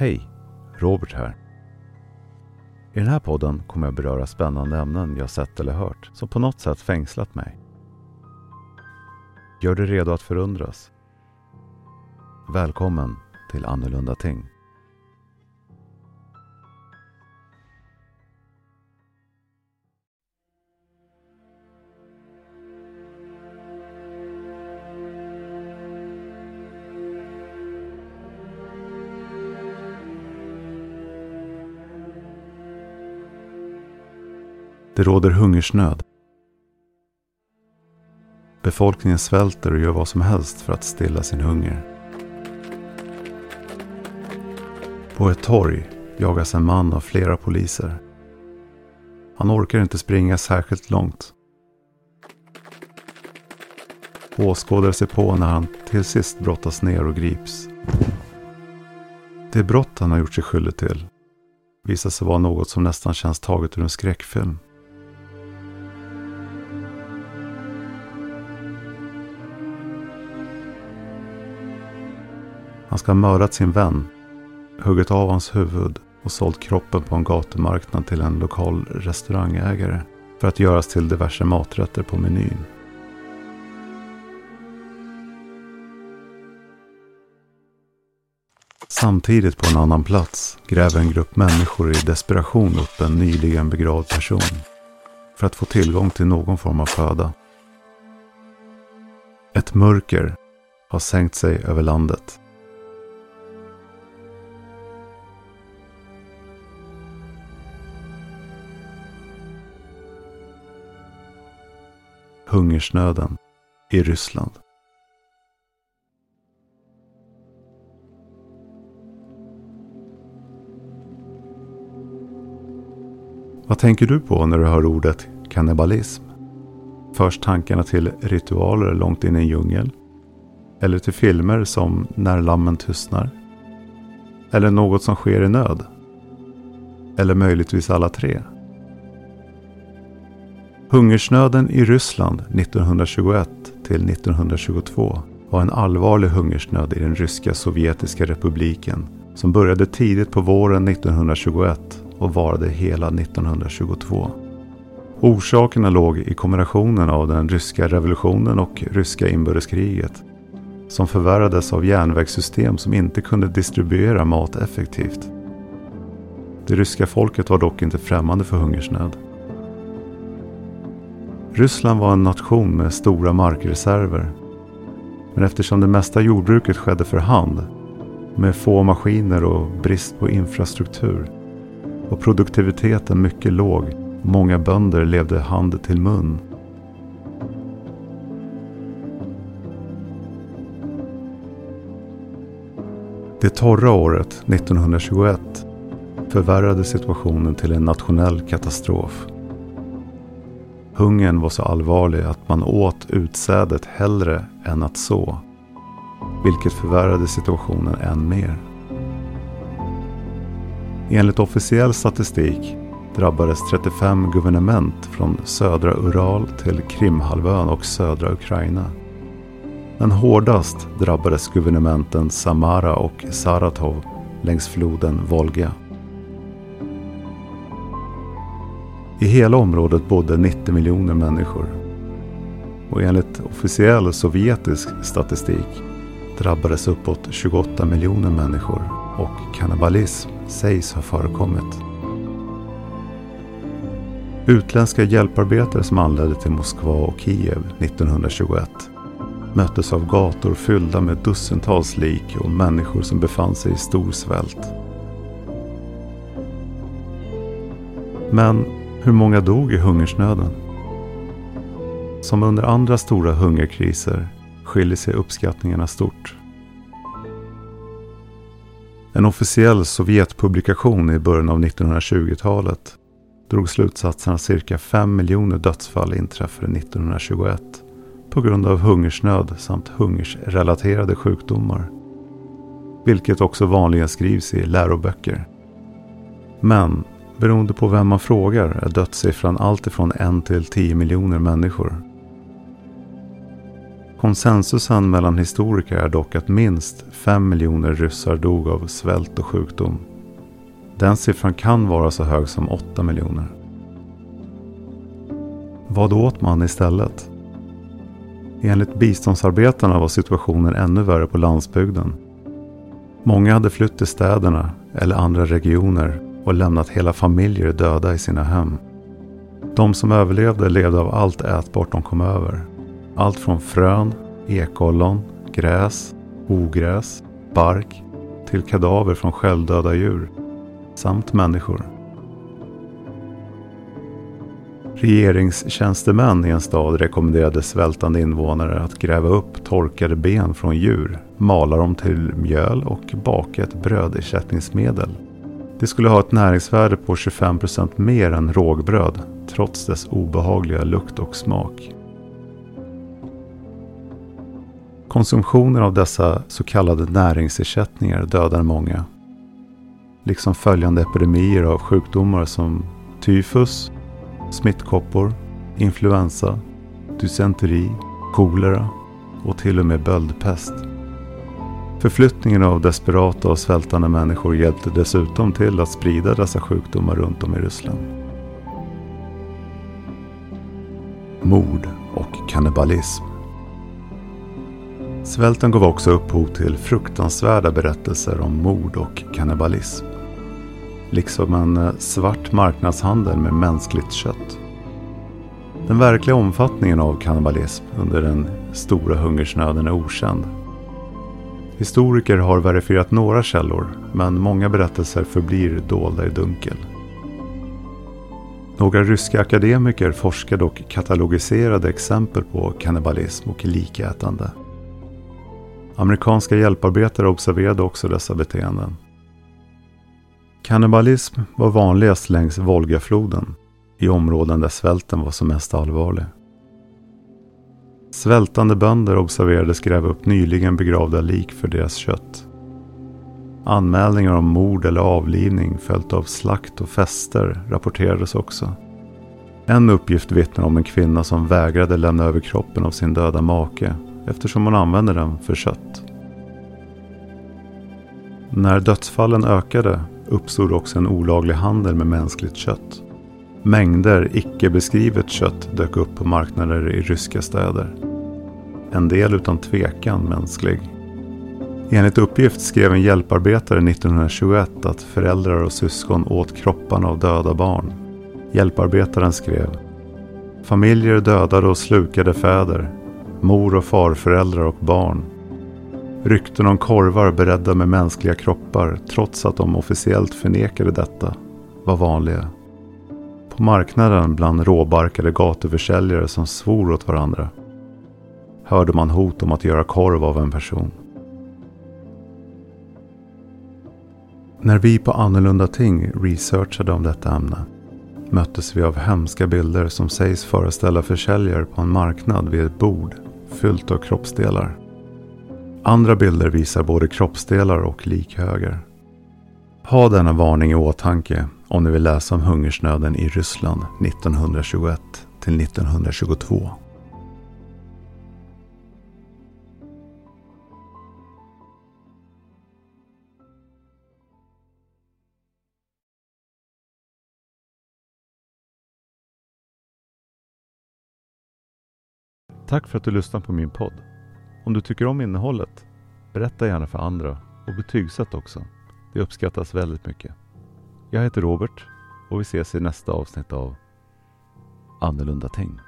Hej! Robert här. I den här podden kommer jag beröra spännande ämnen jag sett eller hört som på något sätt fängslat mig. Gör dig redo att förundras. Välkommen till Annorlunda Ting. Det råder hungersnöd. Befolkningen svälter och gör vad som helst för att stilla sin hunger. På ett torg jagas en man av flera poliser. Han orkar inte springa särskilt långt. Åskådare ser på när han till sist brottas ner och grips. Det brott han har gjort sig skyldig till visar sig vara något som nästan känns taget ur en skräckfilm. Han ska ha mördat sin vän, huggit av hans huvud och sålt kroppen på en gatumarknad till en lokal restaurangägare för att göras till diverse maträtter på menyn. Samtidigt på en annan plats gräver en grupp människor i desperation upp en nyligen begravd person för att få tillgång till någon form av föda. Ett mörker har sänkt sig över landet hungersnöden i Ryssland. Vad tänker du på när du hör ordet kannibalism? Först tankarna till ritualer långt in i en djungel? Eller till filmer som När lammen tystnar? Eller något som sker i nöd? Eller möjligtvis alla tre? Hungersnöden i Ryssland 1921 till 1922 var en allvarlig hungersnöd i den ryska sovjetiska republiken som började tidigt på våren 1921 och varade hela 1922. Orsakerna låg i kombinationen av den ryska revolutionen och ryska inbördeskriget som förvärrades av järnvägssystem som inte kunde distribuera mat effektivt. Det ryska folket var dock inte främmande för hungersnöd. Ryssland var en nation med stora markreserver. Men eftersom det mesta jordbruket skedde för hand, med få maskiner och brist på infrastruktur, var produktiviteten mycket låg och många bönder levde hand till mun. Det torra året 1921 förvärrade situationen till en nationell katastrof. Hungern var så allvarlig att man åt utsädet hellre än att så. Vilket förvärrade situationen än mer. Enligt officiell statistik drabbades 35 guvernement från södra Ural till Krimhalvön och södra Ukraina. Men hårdast drabbades guvernementen Samara och Saratov längs floden Volga. I hela området bodde 90 miljoner människor. Och enligt officiell sovjetisk statistik drabbades uppåt 28 miljoner människor och kannibalism sägs ha förekommit. Utländska hjälparbetare som anlände till Moskva och Kiev 1921 möttes av gator fyllda med dussintals lik och människor som befann sig i stor svält. Men hur många dog i hungersnöden? Som under andra stora hungerkriser skiljer sig uppskattningarna stort. En officiell Sovjetpublikation i början av 1920-talet drog slutsatsen att cirka 5 miljoner dödsfall inträffade 1921 på grund av hungersnöd samt hungersrelaterade sjukdomar. Vilket också vanligen skrivs i läroböcker. Men Beroende på vem man frågar är dödssiffran alltifrån 1 till 10 miljoner människor. Konsensusen mellan historiker är dock att minst 5 miljoner ryssar dog av svält och sjukdom. Den siffran kan vara så hög som 8 miljoner. Vad åt man istället? Enligt biståndsarbetarna var situationen ännu värre på landsbygden. Många hade flytt till städerna eller andra regioner och lämnat hela familjer döda i sina hem. De som överlevde levde av allt ätbart de kom över. Allt från frön, ekollon, gräs, ogräs, bark till kadaver från självdöda djur samt människor. Regeringstjänstemän i en stad rekommenderade svältande invånare att gräva upp torkade ben från djur, mala dem till mjöl och baka ett brödersättningsmedel. Det skulle ha ett näringsvärde på 25% mer än rågbröd, trots dess obehagliga lukt och smak. Konsumtionen av dessa så kallade näringsersättningar dödar många. Liksom följande epidemier av sjukdomar som tyfus, smittkoppor, influensa, dysenteri, kolera och till och med böldpest. Förflyttningen av desperata och svältande människor hjälpte dessutom till att sprida dessa sjukdomar runt om i Ryssland. Mord och kannibalism. Svälten gav också upphov till fruktansvärda berättelser om mord och kannibalism liksom en eh, svart marknadshandel med mänskligt kött. Den verkliga omfattningen av kannibalism under den stora hungersnöden är okänd. Historiker har verifierat några källor, men många berättelser förblir dolda i dunkel. Några ryska akademiker forskade och katalogiserade exempel på kannibalism och likätande. Amerikanska hjälparbetare observerade också dessa beteenden. Kannibalism var vanligast längs Volgafloden i områden där svälten var som mest allvarlig. Svältande bönder observerades gräva upp nyligen begravda lik för deras kött. Anmälningar om mord eller avlivning följt av slakt och fester rapporterades också. En uppgift vittnar om en kvinna som vägrade lämna över kroppen av sin döda make eftersom hon använde den för kött. När dödsfallen ökade uppstod också en olaglig handel med mänskligt kött. Mängder icke beskrivet kött dök upp på marknader i ryska städer. En del utan tvekan mänsklig. Enligt uppgift skrev en hjälparbetare 1921 att föräldrar och syskon åt kropparna av döda barn. Hjälparbetaren skrev Familjer dödade och slukade fäder, mor och farföräldrar och barn Rykten om korvar beredda med mänskliga kroppar, trots att de officiellt förnekade detta, var vanliga. På marknaden bland råbarkade gatuförsäljare som svor åt varandra hörde man hot om att göra korv av en person. När vi på Annorlunda Ting researchade om detta ämne möttes vi av hemska bilder som sägs föreställa försäljare på en marknad vid ett bord fyllt av kroppsdelar. Andra bilder visar både kroppsdelar och likhöger. Ha denna varning i åtanke om ni vill läsa om hungersnöden i Ryssland 1921 till 1922. Tack för att du lyssnade på min podd. Om du tycker om innehållet, berätta gärna för andra och betygsätt också. Det uppskattas väldigt mycket. Jag heter Robert och vi ses i nästa avsnitt av Annorlunda Ting.